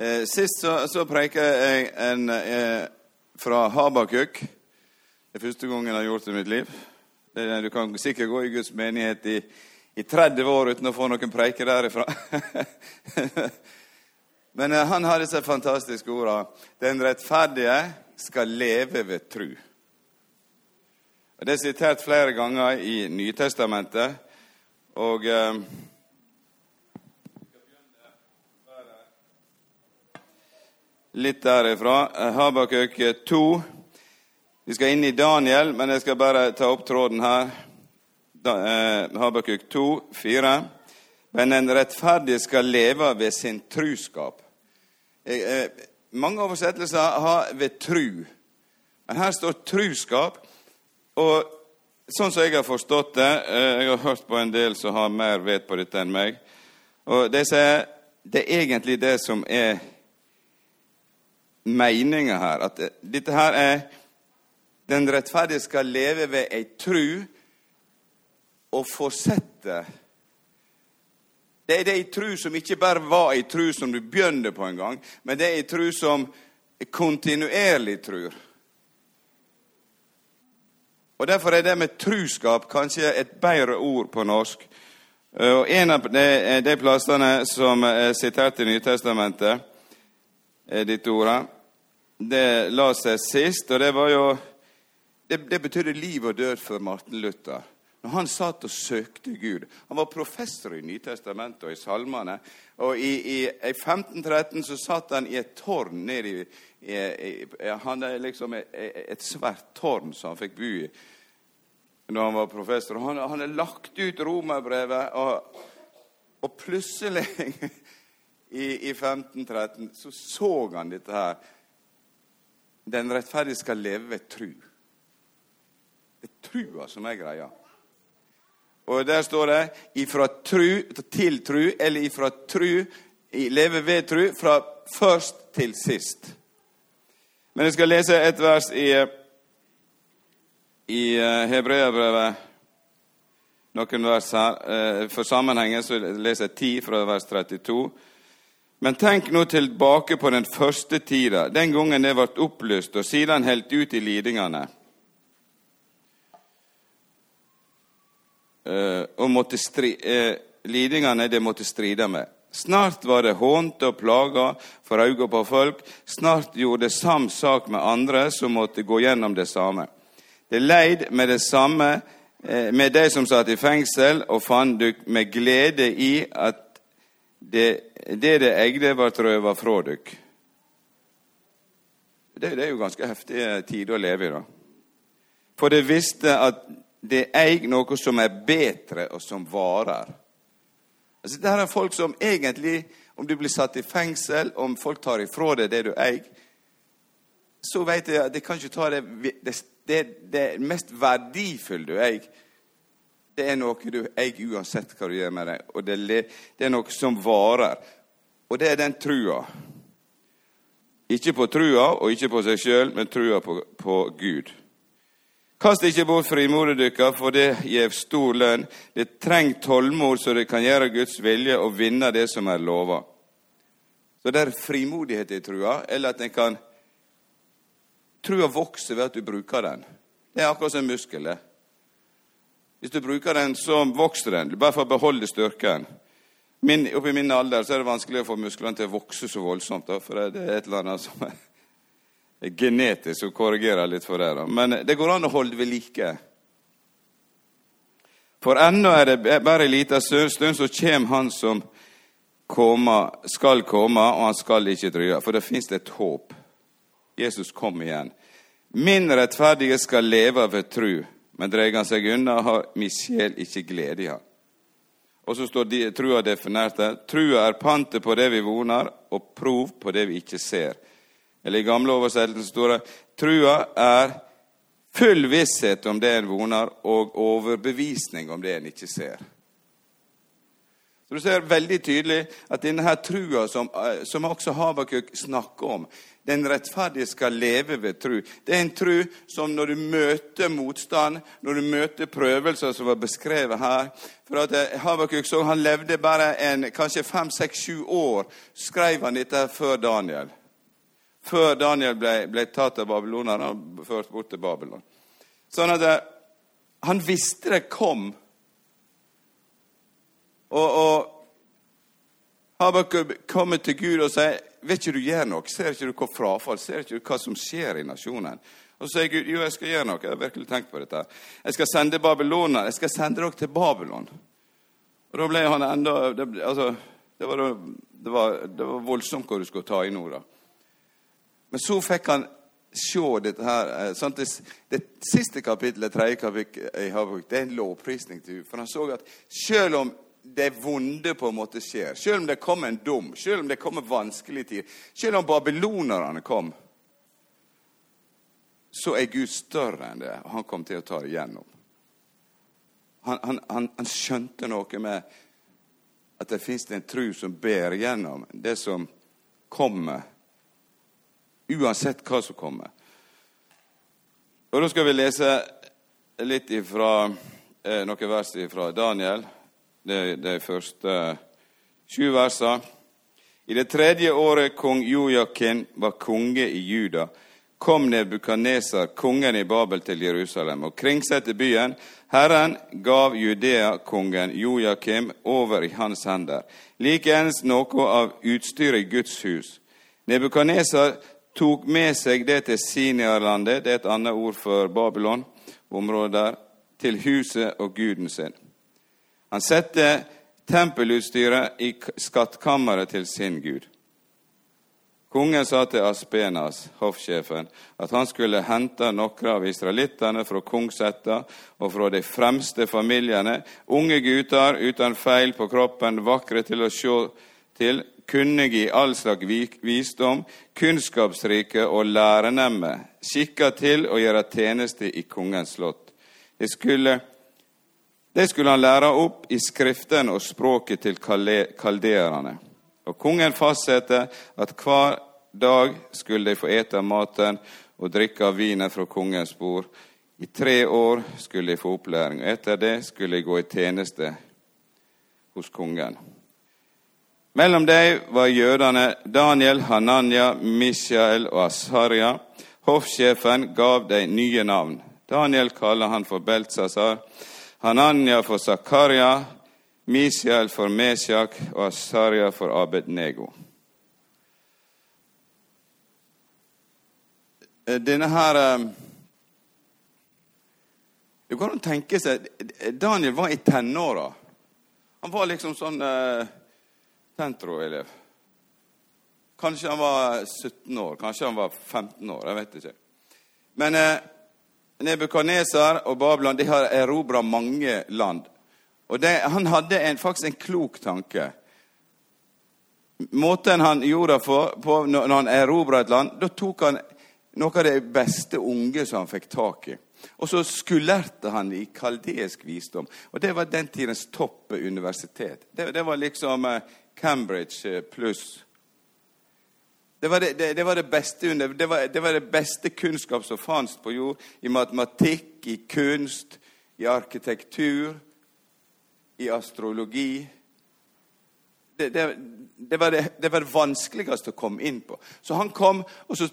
Eh, sist så, så preika jeg en, eh, fra Habakuk. Det er første gangen jeg har gjort det i mitt liv. Du kan sikkert gå i Guds menighet i, i 30 år uten å få noen preiker derifra. Men eh, han har disse fantastiske orda. Den rettferdige skal leve ved tru. Og Det er sitert flere ganger i Nytestamentet. Og litt derifra. Habakuk 2. Vi skal inn i Daniel, men jeg skal bare ta opp tråden her. Eh, Habakuk 2, 4. Men den rettferdige skal leve ved sin truskap. Eh, eh, mange oversettelser har 'ved tru'. Men her står 'truskap'. Og sånn som jeg har forstått det eh, Jeg har hørt på en del som har mer vet på dette enn meg. Og de sier det er egentlig det som er meninga her. At dette her er Den rettferdige skal leve ved ei tru og fortsette. Det er ei tru som ikke bare var ei tru som du begynte på en gang, men det er ei tru som kontinuerlig trur. Og Derfor er det med truskap kanskje et bedre ord på norsk. Og En av de, de plassene som er sitert i Nytestamentet, dette ordet. Det la seg sist, og det var jo Det, det betydde liv og død for Martin Luther. Når han satt og søkte Gud Han var professor i Nytestamentet og i salmene. Og i, i, i 1513 så satt han i et tårn nede i, i, Han er liksom et, et svært tårn som han fikk bo i når han var professor. Han, han har lagt ut romerbrevet, og, og plutselig i, i 1513 så så han dette her. Den rettferdige skal leve ved tru. Det er trua som er greia. Og der står det 'ifra tru til tru', eller 'ifra tru leve ved tru', fra først til sist. Men jeg skal lese et vers i, i Hebreabrevet. Noen vers her. For sammenhengen så leser jeg 10 fra vers 32. Men tenk nå tilbake på den første tida, den gangen det ble opplyst og siden helt ut i lidingene. og måtte stri, eh, lidingene det måtte stride med. Snart var det hånt og plaga for øynene på folk. Snart gjorde det sam sak med andre som måtte gå gjennom det samme. Det leid med det samme eh, med de som satt i fengsel, og fant dykk med glede i at det det det eide, ble røva fra dykk. Det, det er jo ganske heftige tider å leve i, da. For det visste at det eier noe som er bedre, og som varer. Altså, det her er folk som egentlig, om du blir satt i fengsel, om folk tar ifra deg det du eier, så vet jeg at de kan ikke ta det Det, det, det mest verdifulle du eier, det er noe du eier uansett hva du gjør med det. Og det, det er noe som varer. Og det er den trua. Ikke på trua og ikke på seg sjøl, men trua på, på Gud. Kast ikke bort frimodet deres, for det gjev stor lønn. Det treng tålmod så det kan gjøre Guds vilje og vinne det som er lova. Så det er frimodighet i trua, eller at en kan Trua vokser ved at du bruker den. Det er akkurat som en Hvis du bruker den, så vokser den. Bare for å beholde styrken. Min, oppi min alder så er det vanskelig å få musklene til å vokse så voldsomt. Da, for det er et eller annet som er, genetisk som korrigerer litt for det. Da. Men det går an å holde ved like. For ennå er det bare ei lita stund, så kommer Han som komme, skal komme, og han skal ikke drøye. For det fins et håp. Jesus kom igjen. Min rettferdige skal leve ved tru, men dreier han seg unna, har min sjel ikke glede i han. Og så står de, trua definert der. Trua er pantet på det vi voner, og prov på det vi ikke ser. Eller i gamle oversettelsen står det trua er full visshet om det en voner, og overbevisning om det en ikke ser. Så Du ser veldig tydelig at denne her trua som, eh, som også Habakuk snakker om, den rettferdige skal leve ved tru. Det er en tru som når du møter motstand, når du møter prøvelser som var beskrevet her For at eh, Habakuk så han levde bare en, kanskje fem, seks, sju år, skrev han dette før Daniel. Før Daniel ble, ble tatt av babylonerne og ført bort til Babylon. Sånn at eh, han visste det kom og, og Habakuk kommer til Gud og sier vet ikke du gjør noe? Ser ikke du hva frafall? Ser ikke du hva som skjer i nasjonen? Og så sier Gud jo, jeg skal gjøre noe. Jeg har virkelig tenkt på dette. Jeg skal sende babyloner. Jeg skal sende dere til Babylon. Og da ble han enda det, altså, det, var, det, var, det, var, voldsomt hva du skulle ta i nå, da. Men så fikk han se dette her. Eh, det, det, siste kapittelet, tredje kapittel i Habakuk, det er en lovprisning til Gud. For han så at selv om det vonde på en måte skjer, selv om det kommer en dom, selv om det kommer vanskelige tider, selv om babylonerne kom, så er Gud større enn det, og han kom til å ta det igjennom. Han, han, han, han skjønte noe med at det fins en tru som ber gjennom det som kommer, uansett hva som kommer. Og Da skal vi lese litt ifra, eh, noen vers fra Daniel det de første sju versene. I det tredje året kong Jojakin var konge i Juda, kom Nebukadnesar, kongen i Babel, til Jerusalem og kringsatte byen. Herren gav Judea-kongen Jojakim over i hans hender, likeens noe av utstyret i Guds hus. Nebukadnesar tok med seg det til Siniarlandet, det er et annet ord for Babylon, området der, til huset og guden sin. Han setter tempelutstyret i skattkammeret til sin gud. Kongen sa til Aspenas, hoffsjefen, at han skulle hente noen av israelittene fra kongsetta og fra de fremste familiene, unge gutter uten feil på kroppen, vakre til å se til, kunnige i all slags visdom, kunnskapsrike og lærenemme, skikka til å gjøre tjeneste i kongens slott. De skulle det skulle han lære opp i Skriften og språket til kaldererne. Og kongen fastsatte at hver dag skulle de få ete maten og drikke av vinen fra kongens bord. I tre år skulle de få opplæring, og etter det skulle de gå i tjeneste hos kongen. Mellom dem var jødene Daniel, Hananya, Mishael og Asharia. Hoffsjefen gav dem nye navn. Daniel kaller han for Beltsasar. Hananya for Zakaria, Misiel for Mesjak og Asaria for Abednego. Eh, denne her Det går an å tenke seg Daniel var i tenåra. Han var liksom sånn uh, Tentro-elev. Kanskje han var 17 år, kanskje han var 15 år. Jeg vet ikke. Men uh, Nebukadnesar og Babylon de har erobra mange land. Og det, Han hadde en, faktisk en klok tanke. Måten han gjorde det på når han erobra et land, da tok han noe av det beste unge som han fikk tak i. Og så skulerte han i kaldeisk visdom. Og det var den tidens topp universitet. Det, det var liksom eh, Cambridge eh, pluss det var det, det, det var det, beste var, var beste kunnskap som fantes på jord. I matematikk, i kunst, i arkitektur, i astrologi. Det, var det, vanskeligste å komme inn på. Så han kom, og så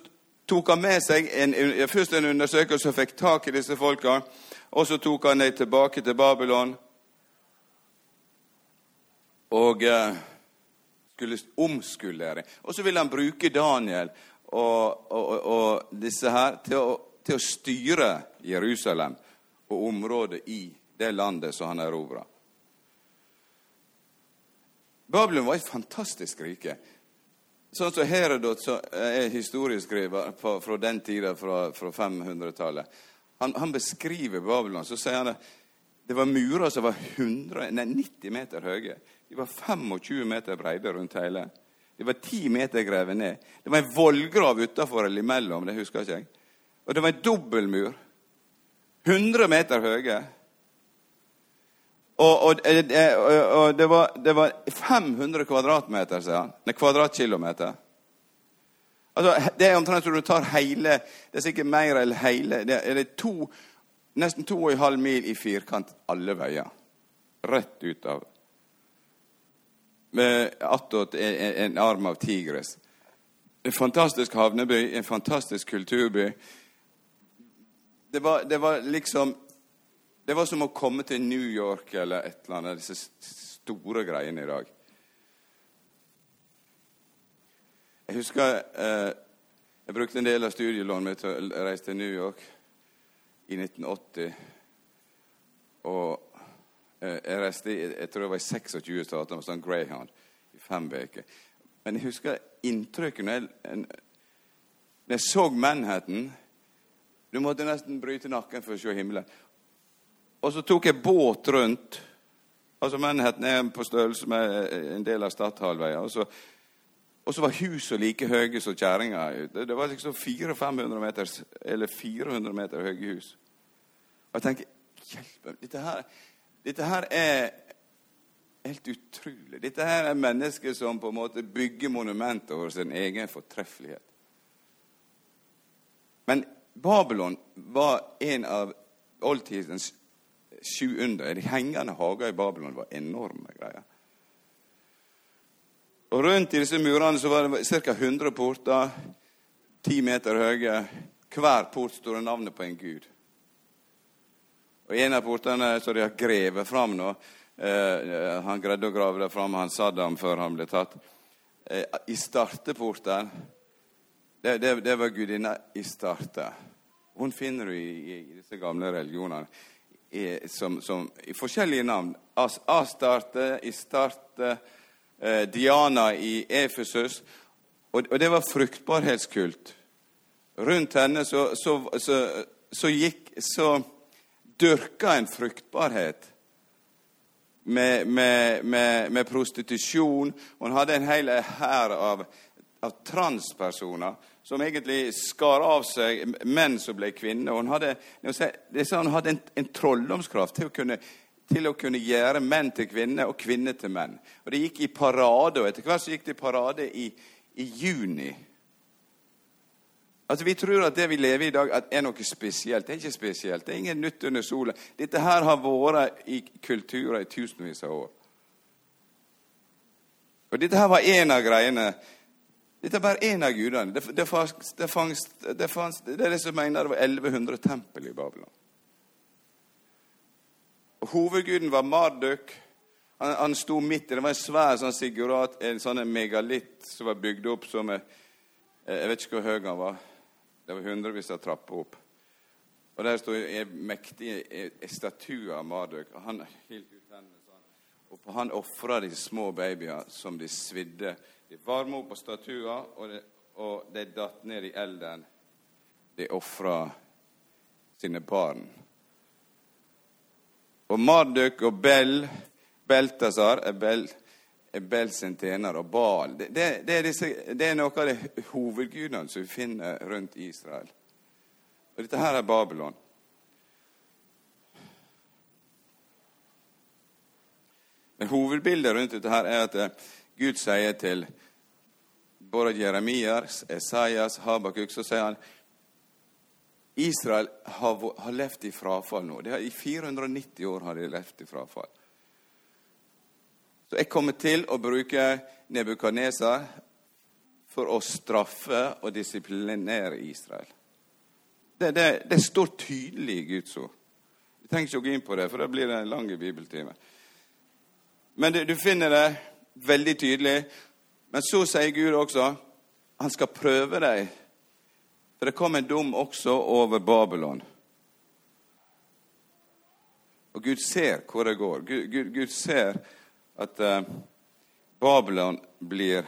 tok han med seg en, først en undersøkelse og fikk tak i disse folka. Og så tok han dem tilbake til Babylon. Og... Uh, skulle omskulere. Og så ville han bruke Daniel og, og, og disse her til å, til å, styre Jerusalem og området i det landet som han erobra. Babylon var et fantastisk rike. Sånn som Herodot som er historieskriver fra den tida, fra 500-tallet. Han, han, beskriver Babylon. Så sier han at Det var murer som var 100, nei, 90 meter høye. De var 25 meter breide rundt hele. De var 10 meter grevet ned. Det var en vollgrav utafor eller imellom. det husker ikke jeg. Og det var en dobbeltmur. 100 meter høye. Og, og, og det, var, det, var, 500 kvadratmeter, sier han. Nei, kvadratkilometer. Altså, det er omtrent som du tar hele Det er sikkert mer eller hele Det er to, nesten 2,5 mil i firkant alle veier. Rett ut av attåt en arm av Tigres. En fantastisk havneby, en fantastisk kulturby. Det var, det var, liksom Det var som å komme til New York eller et eller annet, disse store greiene i dag. Jeg husker eh, jeg brukte en del av studielånet mitt til å reise til New York i 1980. Og jeg reiste jeg tror det var i 26 stater med sånn Greyhound i fem uker. Men jeg husker inntrykket når jeg, når jeg så Manhattan Du måtte nesten bryte nakken for å se himmelen. Og så tok jeg båt rundt. Altså Manhattan er på størrelse med en del av Stadhalvøya. Og, og så var husene like høye som kjerringa. Det var liksom 400-500 meter, eller 400 meter høye hus. Og jeg tenker Hjelp meg. Dette her dette her er helt utrolig. Dette her er mennesker som på en måte bygger monumenter over sin egen fortreffelighet. Men Babylon var en av oldtidens sju under. De hengende hager i Babylon var enorme greier. Og Rundt i disse murene så var det ca. 100 porter, ti meter høye. Hver port står navnet på en gud. Og En av portene som de har grevet fram nå eh, Han greide å grave det fram, han Saddam, før han ble tatt. Eh, I starteporten det, det, det, var gudinna Istarte. Hun finner du i, i disse gamle religionene i, som, som, i forskjellige navn. As, Astarte, Istarte, eh, Diana i Efesus. Og, og, det var fruktbarhetskult. Rundt henne så, så, så, så gikk så dyrka en fruktbarhet med, med, med, med prostitusjon. Hun hadde en hel hær av, av, transpersoner som egentlig skar av seg menn som ble kvinner. Hun hadde, hun hadde en, en trolldomskraft til å, kunne, til å kunne gjøre menn til kvinner og kvinner til menn. Og Det gikk i parade, og etter hvert så gikk det i parade i, i juni. Altså, Vi tror at det vi lever i i dag, er noe spesielt. Det er ikke spesielt. Det er ingen nytt under sola. Dette her har vært i kulturer i tusenvis av år. Og Dette her var én av greiene. Dette er bare én av gudene. Det, det, det, det, er det som mener det var 1100 tempel i Babylon. Og Hovedguden var Marduk. Han, han sto midt i Det var en svær sånn sigurat, en sånn megalitt som var bygd opp som Jeg vet ikke hvor høy han var. Det var hundrevis av trapper opp. Og der sto mektig statue av Marduk. og Han hilt ut hendene sånn. Og han ofra de små babyer som de svidde. De varma opp på statua, og de, og de datt ned i elden. De ofra sine barn. Og Marduk og Bell, Beltasar er Bell Bel sin tjener og Baal. Det, det, det, er disse, det, er noe av de hovedgudene som vi finner rundt Israel. Og dette her er Babylon. Men Hovedbildet rundt dette her er at eh, Gud sier til både Jeremias, Esaias, Habakuk så sier han Israel har, har levd i frafall nå. I 490 år har de levd i frafall. Så jeg kommer til å bruke Nebukadneser for å straffe og disiplinere Israel. Det, det, det står tydelig i Guds ord. Vi trenger ikke å gå inn på det, for da blir det en lang bibeltime. Men det, du finner det veldig tydelig. Men så sier Gud også han skal prøve deg. For det kom en dom også over Babylon. Og Gud ser hvor det går. Gud, Gud, Gud ser at uh, Babylon blir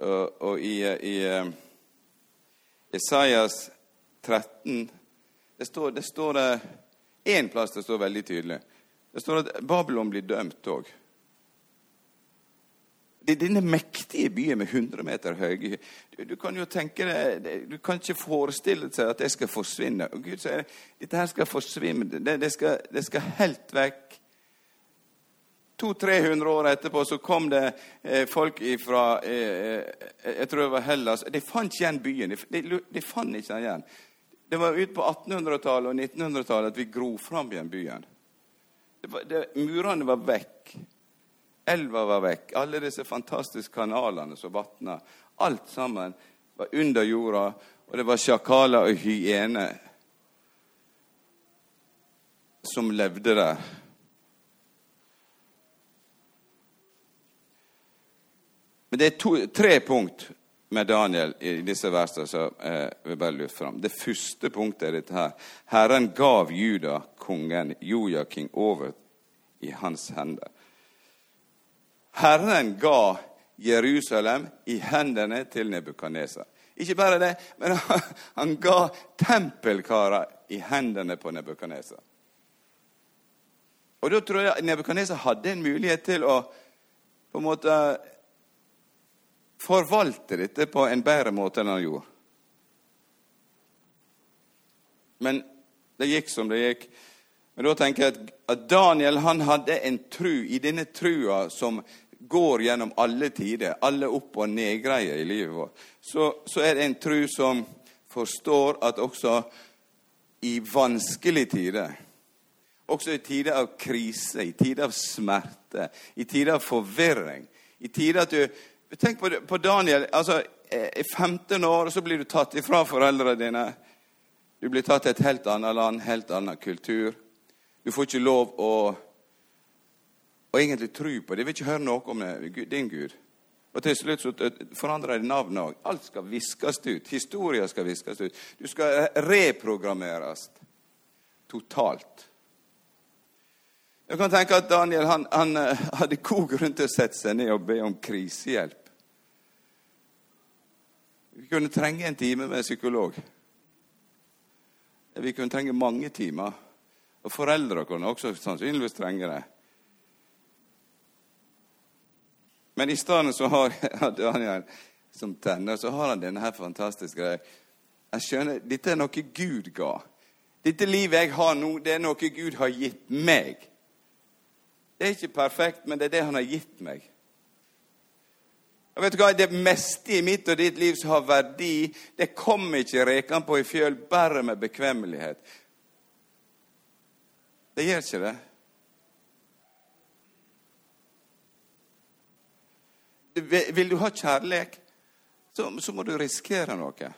uh, Og i, i uh, Isaias 13 det står, det står én plass det står veldig tydelig. Det står at Babylon blir dømt òg. Denne mektige byen med 100 meter høye du, du, kan jo tenke deg, du kan ikke forestille seg at det skal forsvinne. Og Gud sier dette her skal forsvinne. Det, det, skal, det skal, helt vekk. 200-300 år etterpå så kom det eh, folk fra eh, eh, Jeg tror det var Hellas. De fant ikke igjen byen. De, de, de fant ikke den igjen. Det var ut på 1800-tallet og 1900-tallet at vi gro fram igjen byen. murene var vekk. Elva var vekk. Alle disse fantastiske kanalene som vatna. Alt sammen var under jorda, og det var sjakaler og hyener som levde der. Men det er to, tre punkt med Daniel i disse versene som eh, vi bare løfter fram. Det første punktet er dette her. Herren gav Juda, kongen Jojaking, over i hans hender. Herren ga Jerusalem i hendene til Nebukadneser. Ikke bare det, men han ga tempelkarer i hendene på Nebukadneser. Og da tror jeg Nebukadneser hadde en mulighet til å på en måte forvalte dette på en bedre måte enn han gjorde. Men det gikk som det gikk. Men da tenker jeg at Daniel han hadde en tru i denne trua som går gjennom alle tider, alle opp- og nedgreier i livet vårt, så, så, er det en tru som forstår at også i vanskelige tider, også i tider av krise, i tider av smerte, i tider av forvirring, i tider at du Tenk på, på Daniel. altså I 15 år så blir du tatt ifra foreldrene dine. Du blir tatt til et helt annet land, helt annen kultur. Du får ikke lov å å egentlig tro på det. Jeg vil ikke høre noe om din Gud. Og til slutt så forandrer de navnet òg. Alt skal viskes ut. Historien skal viskes ut. Du skal reprogrammeres totalt. Jeg kan tenke at Daniel han, han eh, hadde god grunn til å sette seg ned og be om krisehjelp. Vi kunne trenge en time med psykolog. Vi kunne trenge mange timer. Og foreldre kunne også sannsynligvis trenge det. Men i stedet så har Daniel som tenner, så har han denne her fantastiske greia. Jeg skjønner, Dette er noe Gud ga. Dette livet jeg har nå, det er noe Gud har gitt meg. Det er ikke perfekt, men det er det han har gitt meg. Og vet du hva? Det meste i mitt og ditt liv som har verdi, det kommer ikke rekene på i fjøl bare med bekvemmelighet. Det gjør ikke det. Vil du ha kjærlighet, så, så må du risikere noe.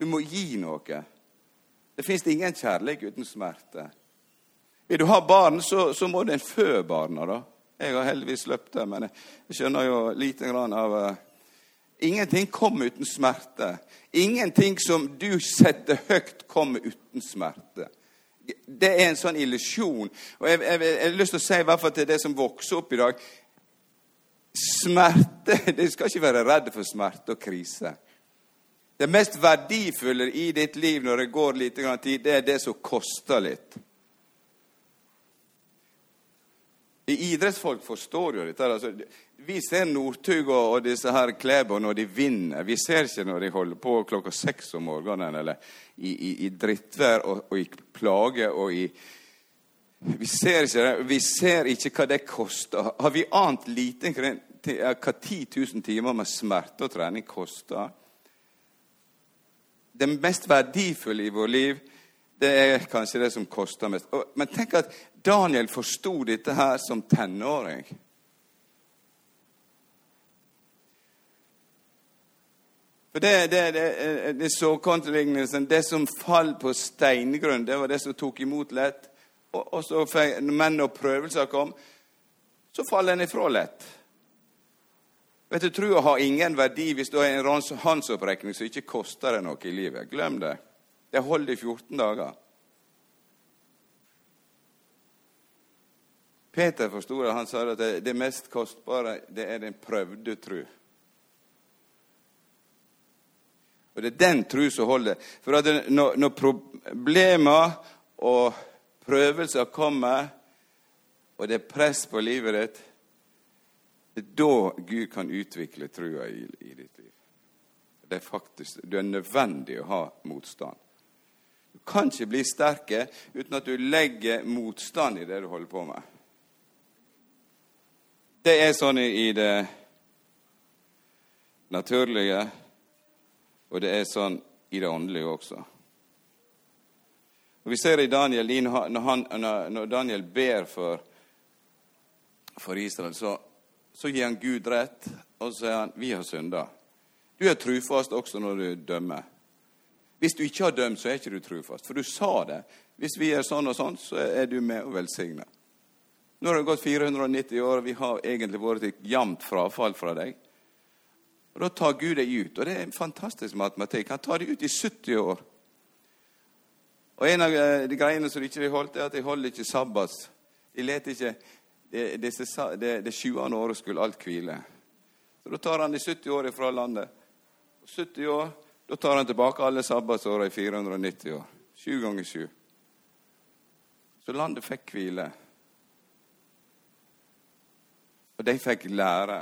Du må gi noe. Det fins ingen kjærlighet uten smerte. Vil du ha barn, så, så må du en fø barna, da. Jeg har heldigvis løpt det, men jeg skjønner jo lite grann av uh, Ingenting kommer uten smerte. Ingenting som du setter høyt, kommer uten smerte. Det er en sånn illusjon. Og jeg, jeg, jeg, har lyst til å si i hvert fall til det som vokser opp i dag Smerte Du skal ikke være redd for smerte og krise. Det mest verdifulle i ditt liv når det går litt tid, det er det som koster litt. Idrettsfolk forstår jo dette. Altså, vi ser Northug og, disse her Klæbo når de vinner. Vi ser ikke når de holder på klokka seks om morgenen eller i, i, i drittvær og, og, i plage og i vi ser, ikke, vi ser ikke hva det koster. Har vi ant lite hva 10 000 timer med smerte og trening koster? Det mest verdifulle i vårt liv, det er kanskje det som koster mest. Men tenk at Daniel forsto dette her som tenåring. For det, det, det, det såkornlignelsen, det som falt på steingrunn, det var det som tok imot lett. Og, og så når menn og prøvelser kom, så faller en ifra lett. Vet du, Trua har ingen verdi hvis du har en håndsopprekning som ikke koster deg noe i livet. Glem det. Det holder i 14 dager. Peter forsto det. Han sa at det, mest kostbare det er den prøvde tru. Og det er den tru som holder. For at når, når problemer og prøvelser kommer, og det er press på livet ditt, det er da Gud kan utvikle trua i, i ditt liv. Det er faktisk, Du er nødvendig å ha motstand. Du kan ikke bli sterke uten at du legger motstand i det du holder på med. Det er sånn i det naturlige, og det er sånn i det åndelige også. Og Vi ser i Daniel, når, han, når Daniel ber for, for Israel, så, så, gir han Gud rett, og så sier han vi har synda. Du er trufast også når du dømmer. Hvis du ikke har dømt, så er ikke du trufast. For du sa det. Hvis vi er sånn og sånn, så er du med og velsigner. Nå har det gått 490 år, og vi har egentlig vært et jevnt frafall fra deg. Og Da tar Gud deg ut. Og det er en fantastisk matematikk. Han tar deg ut i 70 år. Og En av eh, de greiene som de ikke holdt, er at de holder ikke sabbats. De let ikke Det, det, det, det sjuende året skulle alt hvile. Så Da tar han de 70 år ifra landet. 70 år, Da tar han tilbake alle sabbatsåra i 490 år. Sju ganger sju. Så landet fikk hvile. Og de fikk lære.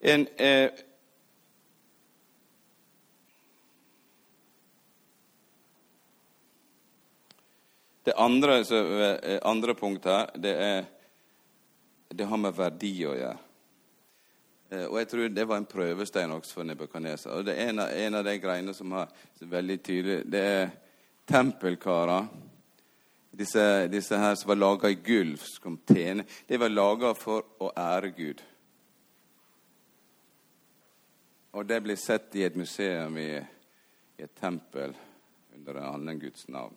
En, eh, det andre, eh, andre punktet det, er, det har med verdi å gjøre. Eh, og jeg tror det var en prøvestein også for Nebukadneser. Og det er en av, en av de greiene som har veldig tydelig Det er tempelkarer. Disse, disse, her som var laga i gull, som tjene, de var laga for å ære Gud. Og det blir sett i et museum i, i et tempel under en annen Guds navn.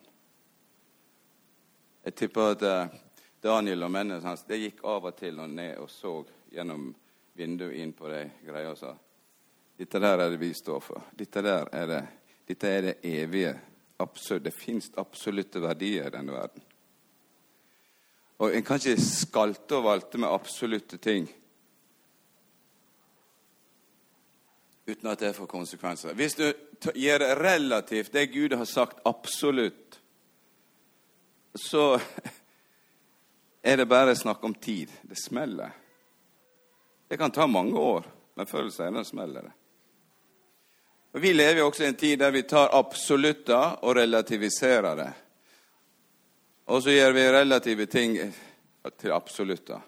Jeg tipper at uh, Daniel og mennene hans de gikk av og til og ned og så gjennom vinduet inn på de greia og sa dette der er det vi står for. Dette der er det, dette er det evige Absolutt, Det fins absolutte verdier i denne verden. Og En kan ikke skalte og valte med absolutte ting uten at det får konsekvenser. Hvis du gjør relativt det Gud har sagt absolutt, så er det bare snakk om tid. Det smeller. Det kan ta mange år, men før eller senere smeller det. Og Vi lever jo også i en tid der vi tar absolutter og relativiserer det. Og så gjør vi relative ting til absolutter.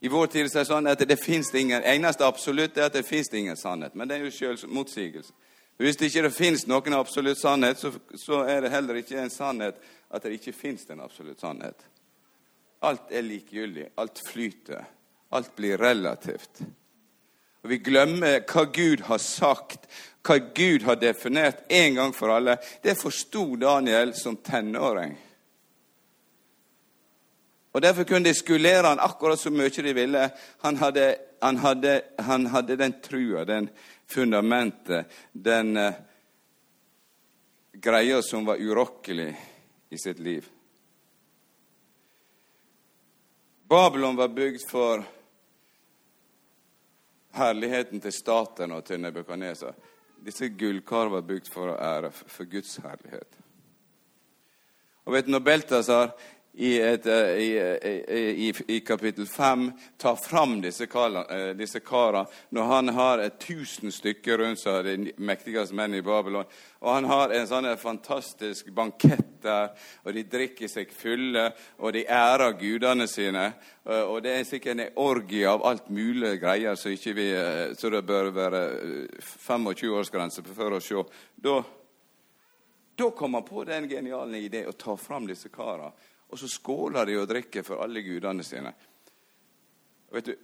I vår tid er det sånn at det fins ingen, eneste absolutt er at det fins ingen sannhet. Men det er jo selv motsigelse. Hvis det ikke finnes noen absolutt sannhet, så, så, er det heller ikke en sannhet at det ikke finnes en absolutt sannhet. Alt er likegyldig. Alt flyter. Alt blir relativt. Og vi glemmer hva Gud har sagt, hva Gud har definert en gang for alle. Det forsto Daniel som tenåring. Og Derfor kunne de skulere han akkurat så mye de ville. Han hadde, han hadde, han hadde den trua, den fundamentet, den uh, greia som var urokkelig i sitt liv. Babylon var bygd for herligheten til staten og til Nebukadneser. Disse gullkar var bygd for å ære for Guds herlighet. Og vet du, når Beltasar i, et, eh, i, eh, i, i, kapittel 5 tar fram disse, kala, eh, disse kara når han har tusen stykker rundt seg, de mektigste menn i Babylon. Og han har en sånn fantastisk bankett der, og de drikker seg fulle, og de ærer gudene sine. Og det er sikkert en orgie av alt mulig greier, så, vi, så det bør være 25-årsgrense for å se. Da, da kom han på den geniale ideen å ta fram disse kara og så skåler de og drikker for alle gudene sine. Og vet du,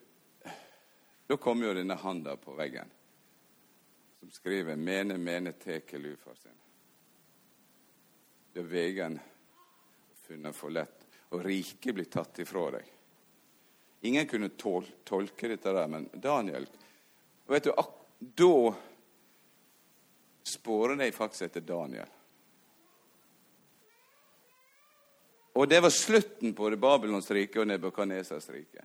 Da kommer jo denne handa på veggen som skriver 'Mene, mene, teke ufar sin'. Det er vegen funnet for lett, og riket blir tatt ifra deg. Ingen kunne tol tolke dette der, men Daniel og vet du, Da spårer de faktisk etter Daniel. Og det var slutten på det Babylons rike og Nebukadnesas rike.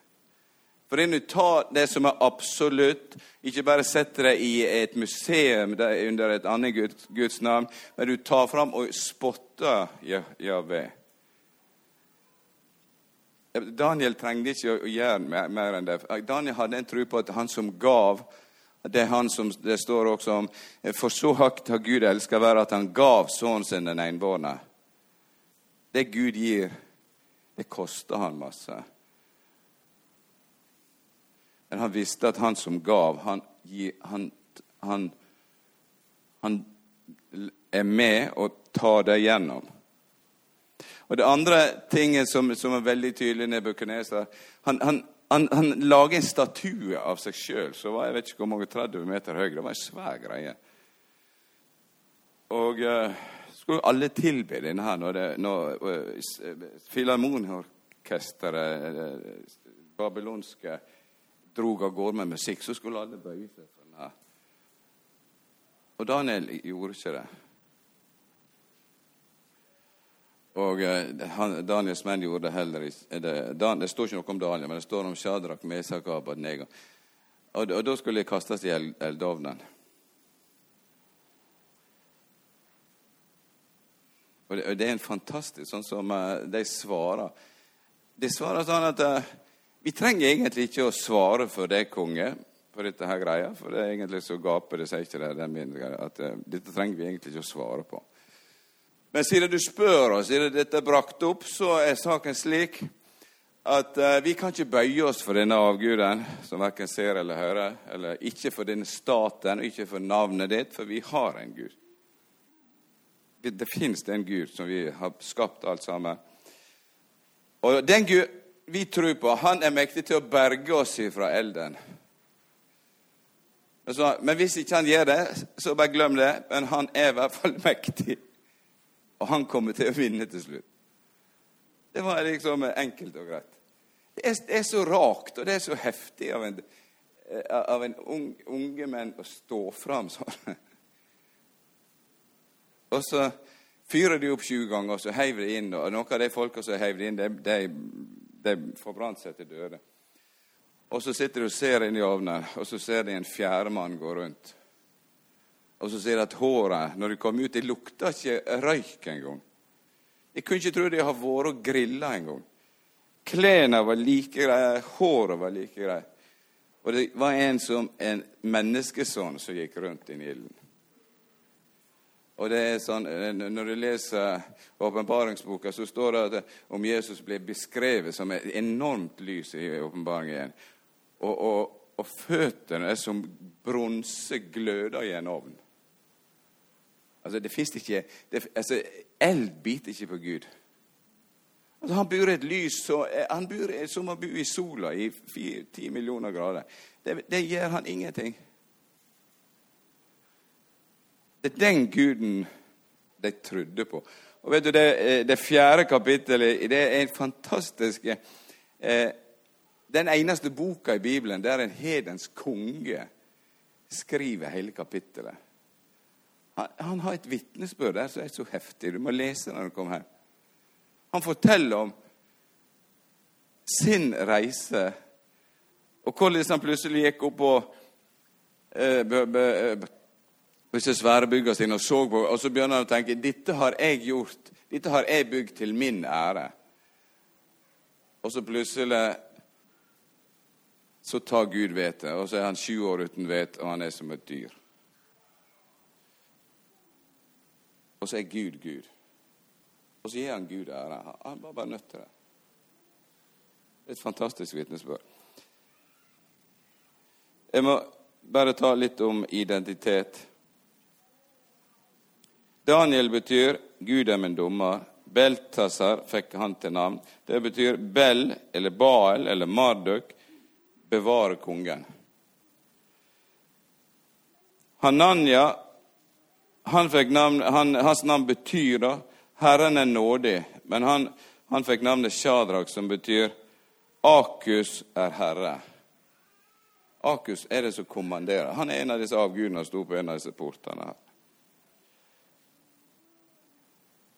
For er du tar det som er absolutt, ikke bare setter det i et museum under et annet Guds navn, men du tar fram og spotter Javé. Daniel trengte ikke å gjøre mer enn det. Daniel hadde en tro på at han som gav det er han som det står også om For så høyt har Gud elska være at han gav sønnen sin den enbårne. Det Gud gir, det koster han masse. Men han visste at han som gav, han, han, han, han er med og tar det gjennom. Og Det andre tinget som, som er veldig tydelig Nebukadneser han, han, han, han lager en statue av seg sjøl som var jeg vet ikke hvor mange 30 meter høy. Det var en svær greie. Og uh, skulle alle tilbe denne her når, det, når uh, Filharmoniorkesteret, uh, babylonske, drog av gårde med musikk, så skulle alle bøye seg for den her. Og Daniel gjorde ikke det. Og han, Daniels menn gjorde det heller ikke. Det, det, står ikke noe om Daniel, men det står om Shadrach, Mesak og Abadnego. Og, og da skulle de kastes i eldovnen. Og det, det, er en fantastisk sånn som uh, de svarer. De svarer sånn at uh, vi trenger egentlig ikke å svare for det, konge, på dette her greia. For det er egentlig så gaper det seg ikke det, den min greia, at uh, dette trenger vi egentlig ikke å svare på. Men siden du spør oss, siden dette er brakt opp, så er saken slik at uh, vi kan ikke bøye oss for denne avguden, som verken ser eller hører, eller ikke for denne staten og ikke for navnet ditt, for vi har en Gud. Det, fins en Gud som vi har skapt alt sammen. Og den Gud vi tror på, han er mektig til å berge oss fra elden. Men hvis ikke han gjør det, så bare glem det. Men han er i hvert fall mektig og han kommer til å vinne til slutt. Det var liksom enkelt og greit. Det er, det er så rakt, og det er så heftig av en, av en ung, unge menn å stå fram sånn. Og så fyrer de opp 20 ganger, og så heiv de inn. Og noen av de folka som heiv inn, de, de, de forbrant seg til døde. Og så sitter de og ser inn i ovnen, og så ser de en fjerdemann gå rundt. Og så sier de at håret, når de kom ut, det lukta ikke røyk engang. Jeg kunne ikke tro de har vært og grilla engang. Klærne var like greie, håret var like greie. Og det var en som en menneskesønn som gikk rundt i ilden. Og det er sånn, Når du leser åpenbaringsboka, så står det at om Jesus blir beskrevet som et enormt lys i åpenbaringen. Og, og, og føttene er som bronse gløder i en ovn. Altså, det fins ikke det, altså, Eld biter ikke på Gud. Altså, han bor i et lys så, Han bor som å bo i sola i ti millioner grader. Det, det gjør han ingenting. Det er den guden de trodde på. Og vet du, Det, det fjerde kapittelet det er en fantastisk eh, Den eneste boka i Bibelen der en hedens konge skriver hele kapittelet. Han, han har et vitnesbyrd der som er så heftig. Du må lese når du kommer hjem. Han forteller om sin reise, og hvordan han plutselig gikk opp på eh, disse svære byggene sine og så på, og så begynner han å tenke dette har jeg gjort, dette har jeg bygd til min ære. Og så plutselig så tar Gud hvete, og så er han sju år uten hvete, og han er som et dyr. Og så er Gud Gud. Og så gir han Gud ære. Han var bare nødt til det. Et fantastisk vitnesbyrd. Jeg må bare ta litt om identitet. Daniel betyr 'Gud er min dommer'. Beltasar fikk han til navn. Det betyr Bell eller Baal eller Marduk bevare kongen. Hananya han navn, han, Hans navn betyr da 'Herren er nådig', men han, han fikk navnet Shadrak, som betyr 'Akus er herre'. Akus er det som kommanderer. Han er en av disse avgudene som sto på en av disse portene. her.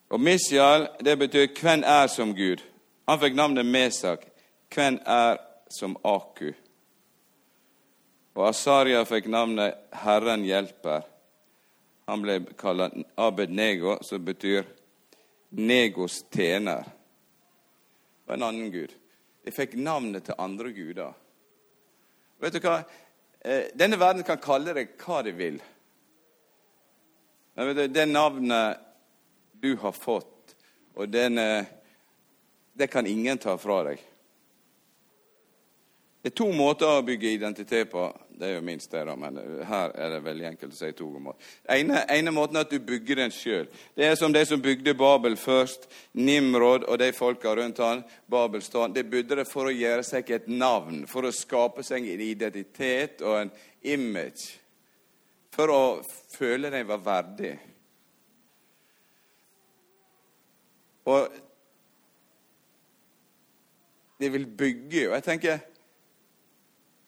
Og Misjal, det betyr 'hvem er som Gud'. Han fikk navnet Mesak. Hvem er som Aku? Og Asaria fikk navnet 'Herren hjelper'. Han ble kalt Abed-Nego, som betyr Negos tjener. Og en annen gud. De fikk navnet til andre guder. Vet du hva? Eh, denne verden kan kalle deg hva de vil. Det navnet du har fått, og den, det kan ingen ta fra deg. Det er to måter å bygge identitet på. Det er jo minst det, da, men her er det veldig enkelt å si to måter. ene, ene måten er at du bygger den sjøl. Det er som de som bygde Babel først. Nimrod og de folka rundt han, Babelstad. De bygde det for å gjøre seg et navn, for å skape seg en identitet og en image. For å føle de var verdige. Og det vil bygge. Og jeg tenker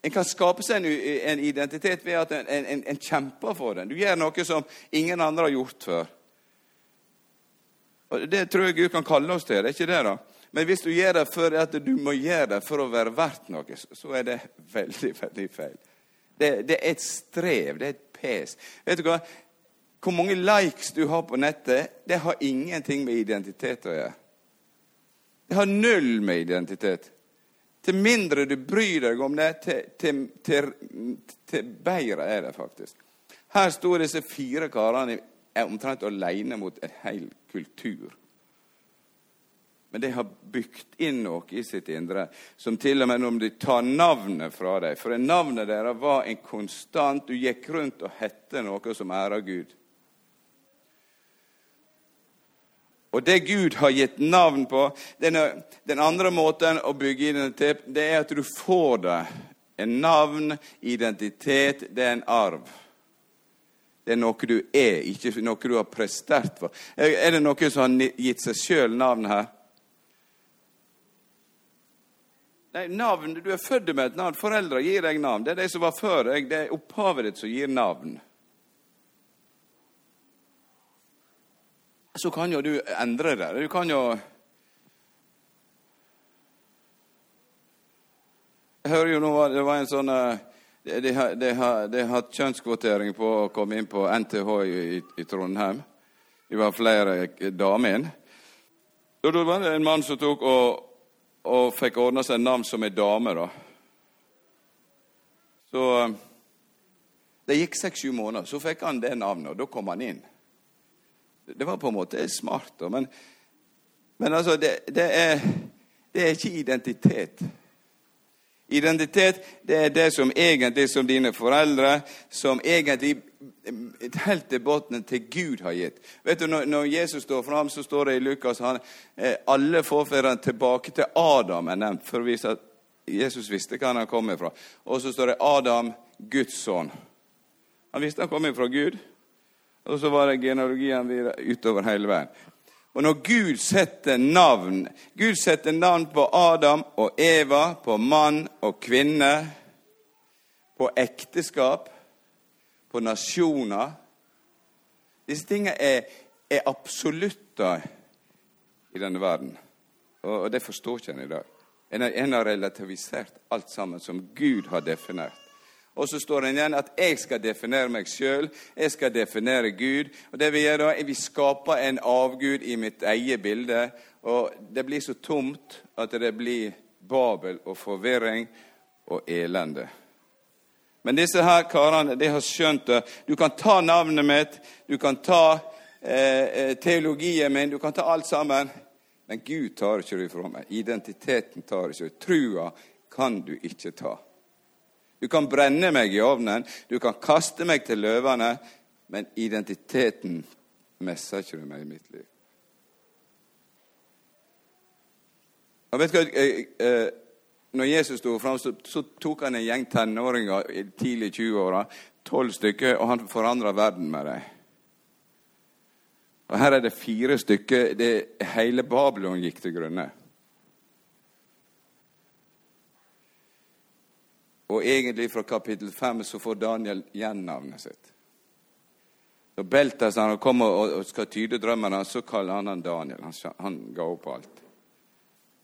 en kan skape seg en, identitet ved at en, en, en, kjemper for den. Du gjør noe som ingen andre har gjort før. Og Det tror jeg Gud kan kalle oss til. det er ikke det da? Men hvis du gjør det for at du må gjøre det for å være verdt noe, så er det veldig, veldig feil. Det, det er et strev, det er et pes. Vet du hva? Hvor mange likes du har på nettet, det har ingenting med identitet å gjøre. Det har null med identitet til mindre du bryr deg om det, til, til, til, til bedre er det faktisk. Her sto disse fire karene omtrent alene mot en hel kultur. Men de har bygd inn noe i sitt indre som til og med om de tar navnet fra deg For navnet deres var en konstant Du gikk rundt og hette noe som æra Gud. Og det Gud har gitt navn på denne, Den andre måten å bygge identitet det er at du får det. En navn, identitet, det er en arv. Det er noe du er, ikke noe du har prestert for. Er det noen som har gitt seg sjøl navn her? Nei, navn, Du er født med et navn. Foreldre gir deg navn. Det er de som var før deg. Det er opphavet ditt som gir navn. Så kan jo du endre det. Du kan jo Jeg hører jo nå det var en sånn eh, De har, de de har hatt kjønnskvotering på å komme inn på NTH i, i Trondheim. Det var flere damer inn. Da var det en mann som tok og, og fikk ordna seg navn som ei dame, da. Så eh, Det gikk seks-sju måneder, så fikk han det navnet, og da kom han inn. Det var på en måte smart. Men, men altså, det, det, er, det er ikke identitet. Identitet det er det som egentlig som dine foreldre, som egentlig helt til bunnen til Gud har gitt. Vet du, Når, når Jesus står fram, så står det i Lukas han, eh, alle forfedrene tilbake til Adam er nevnt, for å vise at Jesus visste hva han kom fra. Og så står det Adam, Guds sønn. Han visste han kom fra Gud. Og så var det genealogien videre utover hele verden. Og når Gud setter navn Gud setter navn på Adam og Eva, på mann og kvinne, på ekteskap, på nasjoner Disse tingene er, er absolutter i denne verden. Og, og det forstår ikke en i dag. En har, relativisert alt sammen som Gud har definert. Og så står det igjen at jeg skal definere meg sjøl, jeg skal definere Gud. Og det Vi gjør da, er vi skaper en avgud i mitt eget bilde, og det blir så tomt at det blir babel og forvirring og elende. Men disse her karene de har skjønt det. Du kan ta navnet mitt, du kan ta eh, eh teologien min, du kan ta alt sammen. Men Gud tar ikke det fra meg. Identiteten tar ikke. Trua kan du ikke ta. Du kan brenne meg i ovnen, du kan kaste meg til løvene, men identiteten messer ikke du meg i mitt liv. Og vet du hva, eh, Når Jesus sto fram, så, tok han en gjeng tenåringer i tidlig 20-åra, tolv stykker, og han forandra verden med dem. Og Her er det fire stykker. Det, hele Babylon gikk til grunne. Og egentlig fra kapittel 5 så får Daniel igjen navnet sitt. Når Beltesan kommer og skal tyde drømmene, så kaller han han Daniel. Han, han ga opp alt.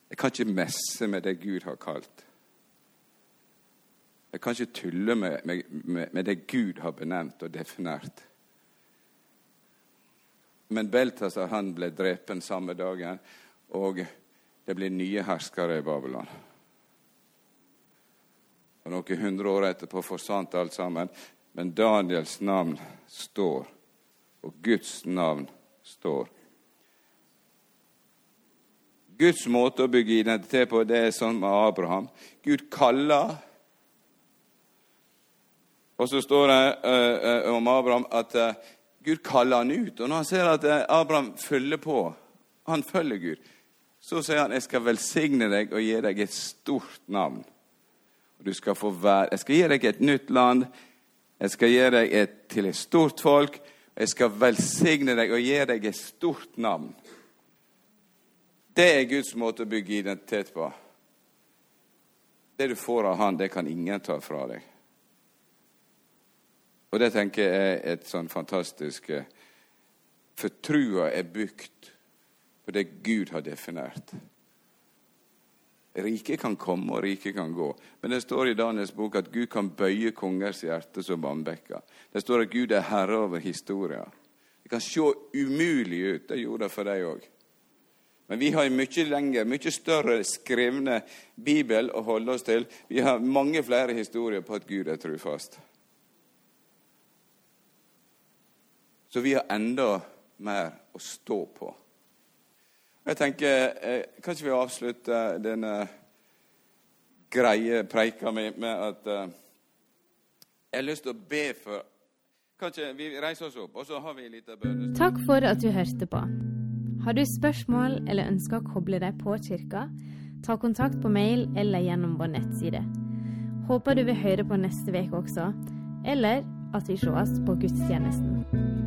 Jeg kan ikke messe med det Gud har kalt. Jeg kan ikke tulle med, med, med det Gud har benevnt og definert. Men Beltas han ble drepen samme dagen, og det ble nye herskere i Babylon. Og Noen hundre år etterpå forsvant alt sammen, men Daniels navn står, og Guds navn står. Guds måte å bygge identitet på, det er sånn med Abraham. Gud kaller. Og så står det uh, uh, om Abraham at uh, Gud kaller han ut. Og når han ser at Abraham følger på, han følger Gud, så sier han jeg skal velsigne deg og gi deg et stort navn. Du skal få være, Jeg skal gi deg et nytt land. Jeg skal gi deg et, til et stort folk. Jeg skal velsigne deg og gi deg et stort navn. Det er Guds måte å bygge identitet på. Det du får av Han, det kan ingen ta fra deg. Og det tenker jeg er et sånn fantastisk eh, For trua er bygd på det Gud har definert. Riket kan komme, og riket kan gå. Men det står i Daniels bok at Gud kan bøye kongers hjerte som vannbekker. Det står at Gud er herre over historien. Det kan se umulig ut. Det gjorde det for deg òg. Men vi har en mye lengre, mye større skrevne bibel å holde oss til. Vi har mange flere historier på at Gud er trufast. Så vi har enda mer å stå på. Jeg tenker, eh, Kan ikke vi avslutte denne greie preika mi med at eh, jeg har lyst til å be for Kan ikke vi reise oss opp, og så har vi en liten bønn? Takk for at du hørte på. Har du spørsmål eller ønsker å koble deg på kirka, ta kontakt på mail eller gjennom vår nettside. Håper du vil høre på neste uke også, eller at vi sees på gudstjenesten.